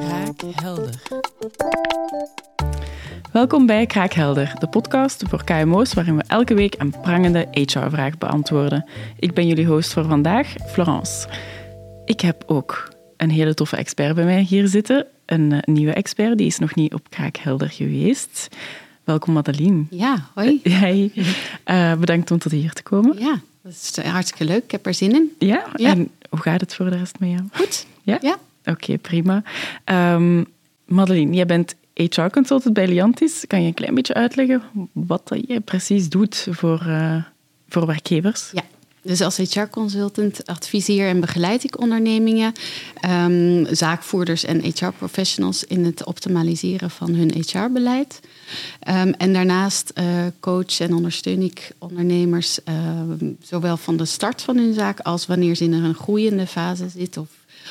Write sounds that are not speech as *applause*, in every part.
Kraakhelder. Welkom bij Kraakhelder, de podcast voor KMO's waarin we elke week een prangende HR-vraag beantwoorden. Ik ben jullie host voor vandaag, Florence. Ik heb ook een hele toffe expert bij mij hier zitten. Een eh, nieuwe expert, die is nog niet op Kraakhelder geweest. Welkom Madeline. Ja, hoi. *laughs* Jij, uh, bedankt om tot hier te komen. Ja, dat is hartstikke leuk. Ik heb er zin in. Ja? Ja. En hoe gaat het voor de rest met jou? Goed. Ja? Ja. Oké, prima. Ehm Madeline, jij bent HR-consultant bij Liantis. Kan je een klein beetje uitleggen wat dat jij precies doet voor, eh, voor werkgevers? Ja. Dus als HR-consultant adviseer en begeleid ik ondernemingen, ehm, zaakvoerders en HR-professionals in het optimaliseren van hun HR-beleid. Ehm, en daarnaast eh, coach en ondersteun ik ondernemers zowel van de start van hun zaak als wanneer ze in een groeiende fase zitten of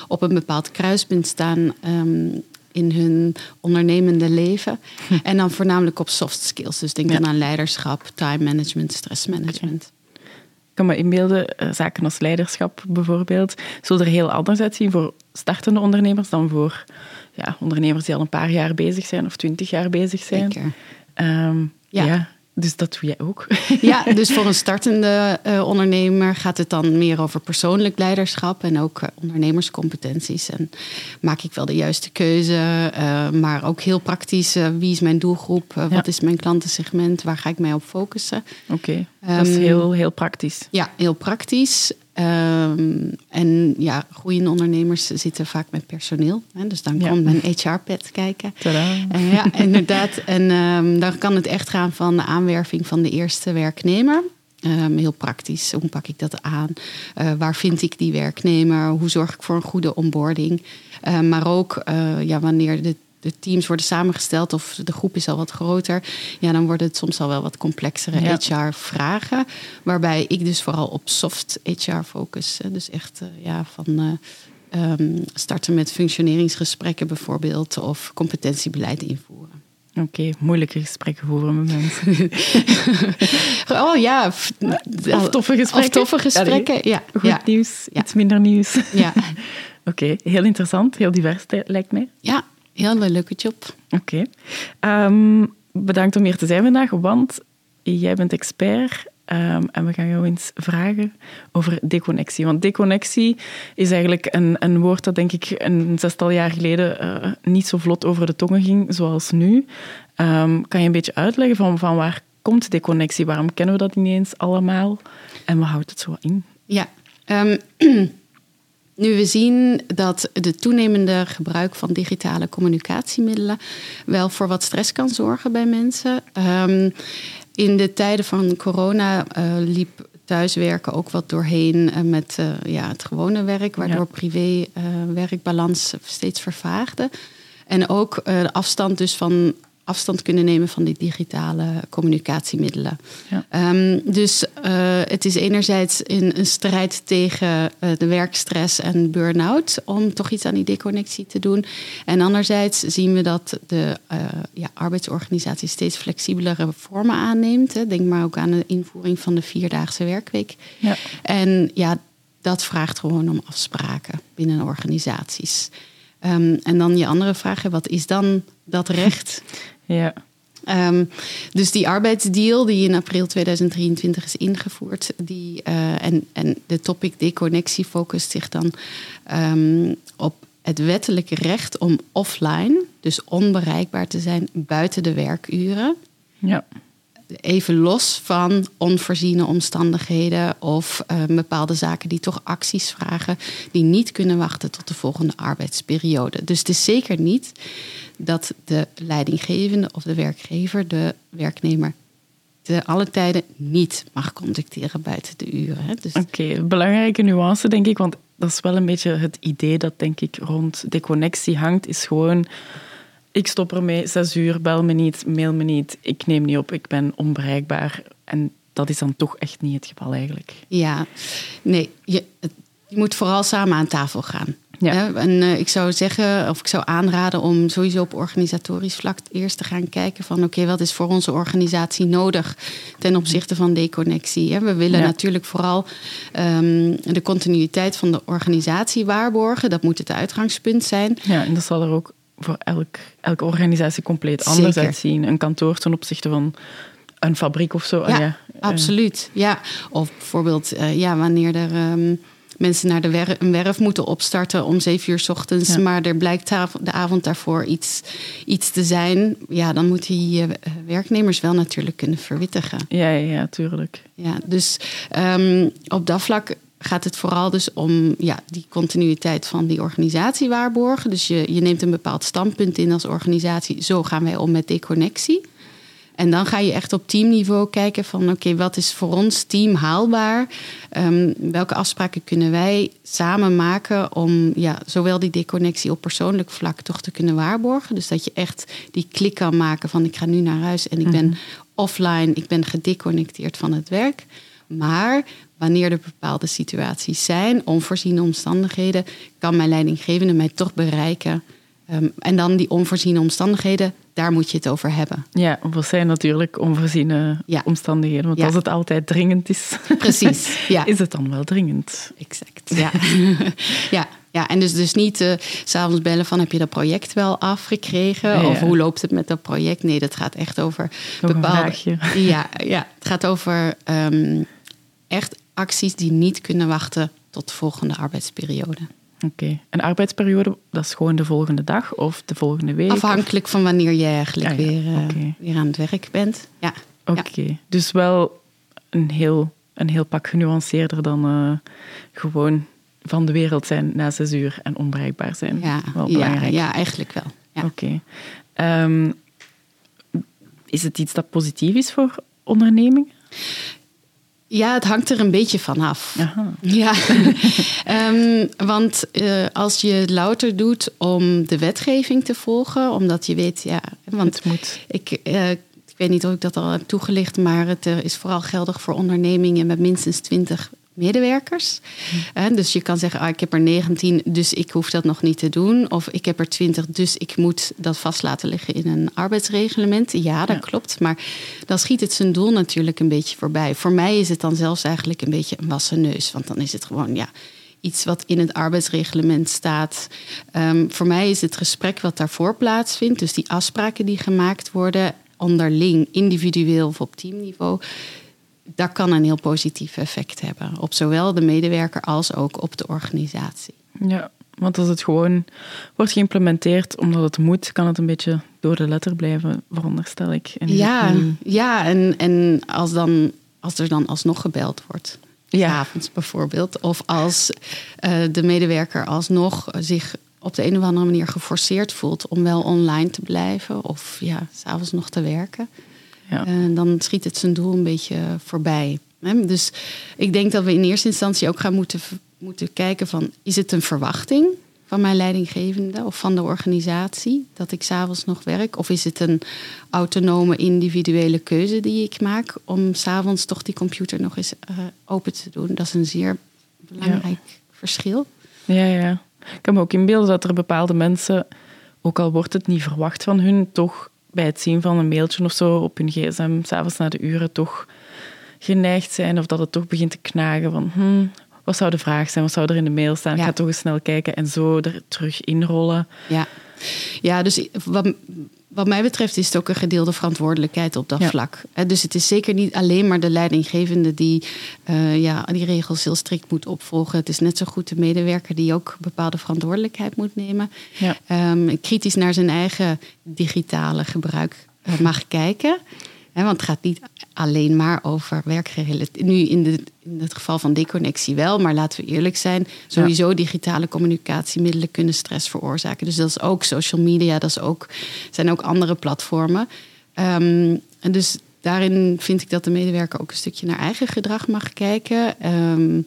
op een bepaald kruispunt staan ehm, in hun ondernemende leven. *laughs* En dan voornamelijk op soft skills. Dus denk Ja. dan aan leiderschap, time management, stressmanagement. Ik kan me inbeelden, eh, zaken als leiderschap bijvoorbeeld, zullen er heel anders uitzien voor startende ondernemers dan voor ja, ondernemers die al een paar jaar bezig zijn of twintig jaar bezig zijn. Zeker. Ehm, ja. Ja. Dus dat doe jij ook. *laughs* Ja, dus voor een startende eh, ondernemer gaat het dan meer over persoonlijk leiderschap en ook eh, ondernemerscompetenties. En maak ik wel de juiste keuze, eh, maar ook heel praktisch. wie is mijn doelgroep? Ja. Wat is mijn klantensegment? Waar ga ik mij op focussen? Oké, dat is Ehm, heel, heel praktisch. Ja, heel praktisch. Ehm, en ja, groeiende ondernemers zitten vaak met personeel. Hè, dus dan Ja. komt mijn HR-pad kijken. En ja, *laughs* inderdaad. En ehm, dan kan het echt gaan van de aanwerving van de eerste werknemer. Ehm, heel praktisch. Hoe pak ik dat aan? Eh, waar vind ik die werknemer? Hoe zorg ik voor een goede onboarding? Maar ook eh, ja, wanneer de, de teams worden samengesteld of de groep is al wat groter, ja, dan worden het soms al wel wat complexere Ja. HR-vragen. Waarbij ik dus vooral op soft HR focus. Dus echt eh, ja, van. eh, ehm, starten met functioneringsgesprekken bijvoorbeeld of competentiebeleid invoeren. Oké, moeilijke gesprekken voeren met mensen. *laughs* Oh ja, Of toffe gesprekken. Of toffe gesprekken, ja. Goed Ja, nieuws, Ja. iets minder nieuws. ja. *laughs* Oké, heel interessant, heel divers eh, lijkt mij. ja, heel een leuke job. Oké. Ehm, bedankt om hier te zijn vandaag, want jij bent expert ehm, en we gaan jou eens vragen over deconnectie. Want deconnectie is eigenlijk een, een woord dat denk ik een zestal jaar geleden eh, niet zo vlot over de tongen ging zoals nu. Ehm, kan je een beetje uitleggen van, van waar komt deconnectie? Waarom kennen we dat niet eens allemaal? En wat houdt het zo in? Ja. *clears throat* nu we zien dat de toenemende gebruik van digitale communicatiemiddelen wel voor wat stress kan zorgen bij mensen. Ehm, in de tijden van corona eh, liep thuiswerken ook wat doorheen eh, met eh, ja, het gewone werk, waardoor privé-werkbalans steeds vervaagde. En ook de afstand dus van afstand kunnen nemen van die digitale communicatiemiddelen. Ja. Ehm, dus eh, het is enerzijds in een strijd tegen eh, de werkstress en burn-out om toch iets aan die deconnectie te doen. En anderzijds zien we dat de eh, ja, arbeidsorganisatie steeds flexibelere vormen aanneemt. Hè. Denk maar ook aan de invoering van de vierdaagse werkweek. Ja. En ja, dat vraagt gewoon om afspraken binnen organisaties. Ehm, en dan je andere vraag, wat is dan dat recht? *laughs* Ja. Ehm, dus die arbeidsdeal die in april 2023 is ingevoerd, die, eh, en, en de topic deconnectie focust zich dan ehm, op het wettelijke recht om offline, dus onbereikbaar te zijn buiten de werkuren. Ja. Even los van onvoorziene omstandigheden of eh, bepaalde zaken die toch acties vragen, die niet kunnen wachten tot de volgende arbeidsperiode. Dus het is zeker niet dat de leidinggevende of de werkgever de werknemer te alle tijden niet mag contacteren buiten de uren. Dus Oké, belangrijke nuance denk ik, want dat is wel een beetje het idee dat denk ik rond deconnectie hangt, is gewoon ik stop ermee, zes uur, bel me niet, mail me niet, ik neem niet op, ik ben onbereikbaar. En dat is dan toch echt niet het geval eigenlijk. ja, nee, je, je moet vooral samen aan tafel gaan. Ja. En eh, ik zou zeggen, of ik zou aanraden om sowieso op organisatorisch vlak eerst te gaan kijken van oké, wat is voor onze organisatie nodig ten opzichte van deconnectie. hè? We willen Ja. natuurlijk vooral ehm, de continuïteit van de organisatie waarborgen. Dat moet het uitgangspunt zijn. Ja, en dat zal er ook voor elk, elke organisatie compleet anders Zeker. uitzien. Een kantoor ten opzichte van een fabriek of zo. Ah, Ja, eh, Absoluut, ja. Of bijvoorbeeld eh, ja, wanneer er ehm, mensen naar de wer een werf moeten opstarten om zeven uur 's ochtends, Ja. maar er blijkt de avond daarvoor iets, iets te zijn, ja, dan moeten die eh, werknemers wel natuurlijk kunnen verwittigen. ja, ja, ja, tuurlijk. Ja, dus ehm, op dat vlak gaat het vooral dus om ja, die continuïteit van die organisatie waarborgen. Dus je, je neemt een bepaald standpunt in als organisatie. Zo gaan wij om met deconnectie. En dan ga je echt op teamniveau kijken van oké, wat is voor ons team haalbaar? Ehm, welke afspraken kunnen wij samen maken om ja, zowel die deconnectie op persoonlijk vlak toch te kunnen waarborgen? Dus dat je echt die klik kan maken van ik ga nu naar huis en ik ben offline, ik ben gedeconnecteerd van het werk. Maar wanneer er bepaalde situaties zijn, onvoorziene omstandigheden, kan mijn leidinggevende mij toch bereiken. Ehm, en dan die onvoorziene omstandigheden, daar moet je het over hebben. Ja, er zijn natuurlijk onvoorziene Ja. omstandigheden. Want Ja. als het altijd dringend is, Precies, *laughs* ja. is het dan wel dringend. Exact, ja. *laughs* ja, ja, en dus, dus niet s s'avonds bellen van heb je dat project wel afgekregen? Ja, ja. Of hoe loopt het met dat project? Nee, dat gaat echt over bepaalde... Ja, ja, het gaat over ehm, echt acties die niet kunnen wachten tot de volgende arbeidsperiode. Oké. Een arbeidsperiode, dat is gewoon de volgende dag of de volgende week? Afhankelijk van wanneer je eigenlijk Ja, ja, weer, eh, weer aan het werk bent. Ja, Oké, dus wel een heel, een heel pak genuanceerder dan eh, gewoon van de wereld zijn na zes uur en onbereikbaar zijn. ja, wel ja, belangrijk. ja, eigenlijk wel. Ja. Oké. Ehm, is het iets dat positief is voor onderneming? Ja, het hangt er een beetje van af. Aha. Ja, *laughs* Ehm, want eh, als je het louter doet om de wetgeving te volgen, omdat je weet, ja, want Het moet. ik, eh, ik weet niet of ik dat al heb toegelicht, maar het eh, is vooral geldig voor ondernemingen met minstens 20 medewerkers. Dus je kan zeggen, ah, ik heb er 19, dus ik hoef dat nog niet te doen. Of ik heb er 20, dus ik moet dat vast laten liggen in een arbeidsreglement. Ja, dat Ja. klopt. Maar dan schiet het zijn doel natuurlijk een beetje voorbij. Voor mij is het dan zelfs eigenlijk een beetje een wassen neus. Want dan is het gewoon, ja, iets wat in het arbeidsreglement staat. Ehm, voor mij is het gesprek wat daarvoor plaatsvindt, dus die afspraken die gemaakt worden, onderling, individueel of op teamniveau, dat kan een heel positief effect hebben. Op zowel de medewerker als ook op de organisatie. Ja, want als het gewoon wordt geïmplementeerd omdat het moet, kan het een beetje door de letter blijven, veronderstel ik. En Ja, ja en, en als, dan, als er dan alsnog gebeld wordt. Ja. Avonds bijvoorbeeld. Of als eh, de medewerker alsnog zich op de een of andere manier geforceerd voelt om wel online te blijven. Of ja, s'avonds nog te werken. Ja. Eh, dan schiet het zijn doel een beetje voorbij. Hè? Dus ik denk dat we in eerste instantie ook gaan moeten, moeten kijken van... is het een verwachting van mijn leidinggevende of van de organisatie... dat ik s'avonds nog werk? Of is het een autonome individuele keuze die ik maak... om s'avonds toch die computer nog eens eh, open te doen? Dat is een zeer belangrijk verschil. Ja, ja. Ik kan me ook inbeelden dat er bepaalde mensen, ook al wordt het niet verwacht van hun, toch bij het zien van een mailtje of zo op hun gsm, s'avonds na de uren, toch geneigd zijn of dat het toch begint te knagen van hmm, wat zou de vraag zijn, wat zou er in de mail staan, ik ga toch eens snel kijken en zo er terug inrollen. Ja, ja dus wat, wat mij betreft is het ook een gedeelde verantwoordelijkheid op dat Ja. vlak. Dus het is zeker niet alleen maar de leidinggevende die eh, ja, die regels heel strikt moet opvolgen. Het is net zo goed de medewerker die ook bepaalde verantwoordelijkheid moet nemen. Ja. Ehm, kritisch naar zijn eigen digitale gebruik eh, mag kijken. Want het gaat niet alleen maar over werkgerelateerd. Nu in, de, in het geval van deconnectie wel, maar laten we eerlijk zijn. Sowieso digitale communicatiemiddelen kunnen stress veroorzaken. Dus dat is ook social media, dat is ook, zijn ook andere platformen. Ehm, en dus daarin vind ik dat de medewerker ook een stukje naar eigen gedrag mag kijken. Ehm,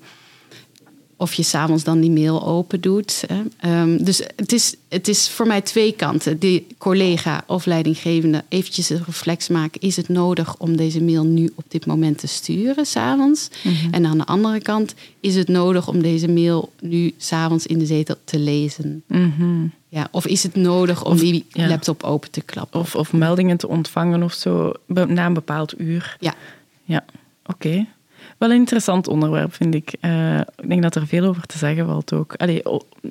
of je s'avonds dan die mail open doet. Hè. Ehm, dus het is, het is voor mij twee kanten. Die collega of leidinggevende eventjes een reflex maken. Is het nodig om deze mail nu op dit moment te sturen, s'avonds? Mm En aan de andere kant, is het nodig om deze mail nu s'avonds in de zetel te lezen? Mhm. Ja, of is het nodig om die laptop open te klappen? Of, of meldingen te ontvangen of zo na een bepaald uur? Ja. Ja, oké. Wel een interessant onderwerp, vind ik. Uh, ik denk dat er veel over te zeggen valt ook. Allee,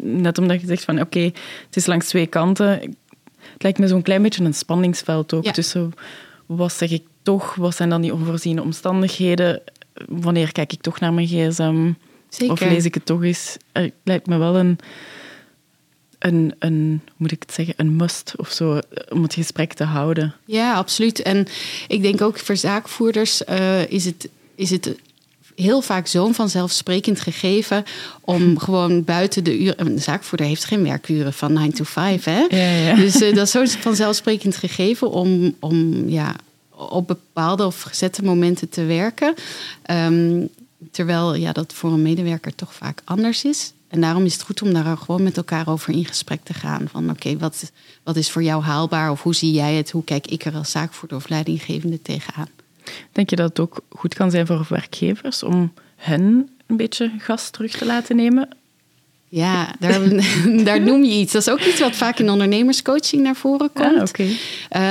net omdat je zegt van oké, het is langs twee kanten. Het lijkt me zo'n klein beetje een spanningsveld ook. Tussen wat zeg ik toch, wat zijn dan die onvoorziene omstandigheden? Wanneer kijk ik toch naar mijn gsm? Zeker. Of lees ik het toch eens? Het lijkt me wel een, een, een, moet ik het zeggen, een must of zo, om het gesprek te houden. Ja, absoluut. En ik denk ook voor zaakvoerders uh, is het is het heel vaak zo'n vanzelfsprekend gegeven om gewoon buiten de uren. Een zaakvoerder heeft geen werkuren van 9 to 5. Hè? Ja, ja. Dus uh, dat is zo vanzelfsprekend gegeven om, om ja, op bepaalde of gezette momenten te werken. Um, terwijl ja, dat voor een medewerker toch vaak anders is. En daarom is het goed om daar gewoon met elkaar over in gesprek te gaan. Van oké, wat, wat is voor jou haalbaar? Of hoe zie jij het? Hoe kijk ik er als zaakvoerder of leidinggevende tegenaan? Denk je dat het ook goed kan zijn voor werkgevers om hen een beetje gas terug te laten nemen? Ja, daar, *laughs* daar noem je iets. Dat is ook iets wat vaak in ondernemerscoaching naar voren komt. Ah, okay.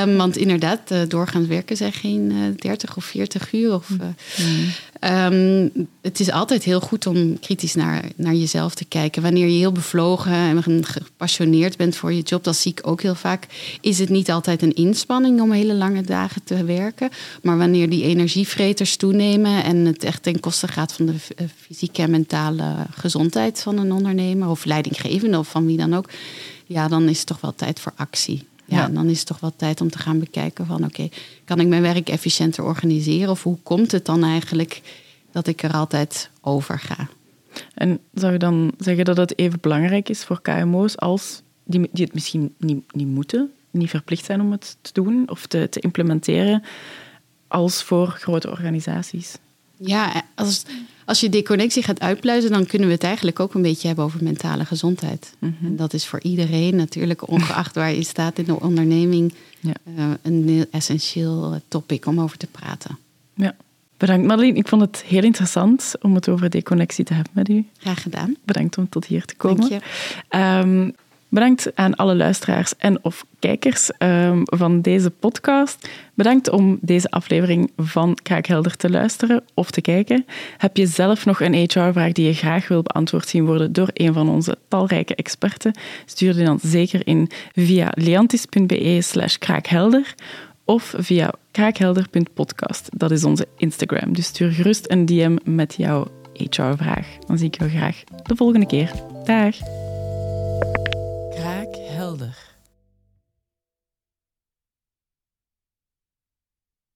um, want inderdaad, uh, doorgaans werken zijn geen uh, 30 of 40 uur. Of, uh, mm. Um, het is altijd heel goed om kritisch naar, naar jezelf te kijken. Wanneer je heel bevlogen en gepassioneerd bent voor je job, dat zie ik ook heel vaak, is het niet altijd een inspanning om hele lange dagen te werken. Maar wanneer die energievreters toenemen en het echt ten koste gaat van de uh, fysieke en mentale gezondheid van een ondernemer of leidinggevende of van wie dan ook, ja, dan is het toch wel tijd voor actie. Ja, ja. dan is het toch wel tijd om te gaan bekijken van oké, okay, kan ik mijn werk efficiënter organiseren? Of hoe komt het dan eigenlijk dat ik er altijd over ga? En zou je dan zeggen dat het even belangrijk is voor KMO's als die, die het misschien niet, niet moeten, niet verplicht zijn om het te doen of te, te implementeren, als voor grote organisaties? Ja, als, als je deconnectie gaat uitpluizen, dan kunnen we het eigenlijk ook een beetje hebben over mentale gezondheid. Mm -hmm. En dat is voor iedereen natuurlijk, ongeacht waar je staat in de onderneming, ja. uh, een essentieel topic om over te praten. Ja. Bedankt Marleen. Ik vond het heel interessant om het over deconnectie te hebben met u. Graag gedaan. Bedankt om tot hier te komen. Dank je. Um, Bedankt aan alle luisteraars en of kijkers um, van deze podcast. Bedankt om deze aflevering van Kraakhelder te luisteren of te kijken. Heb je zelf nog een HR-vraag die je graag wil beantwoord zien worden door een van onze talrijke experten? Stuur die dan zeker in via leantis.be slash kraakhelder of via kraakhelder.podcast. Dat is onze Instagram. Dus stuur gerust een DM met jouw HR-vraag. Dan zie ik jou graag de volgende keer. Dag! helder.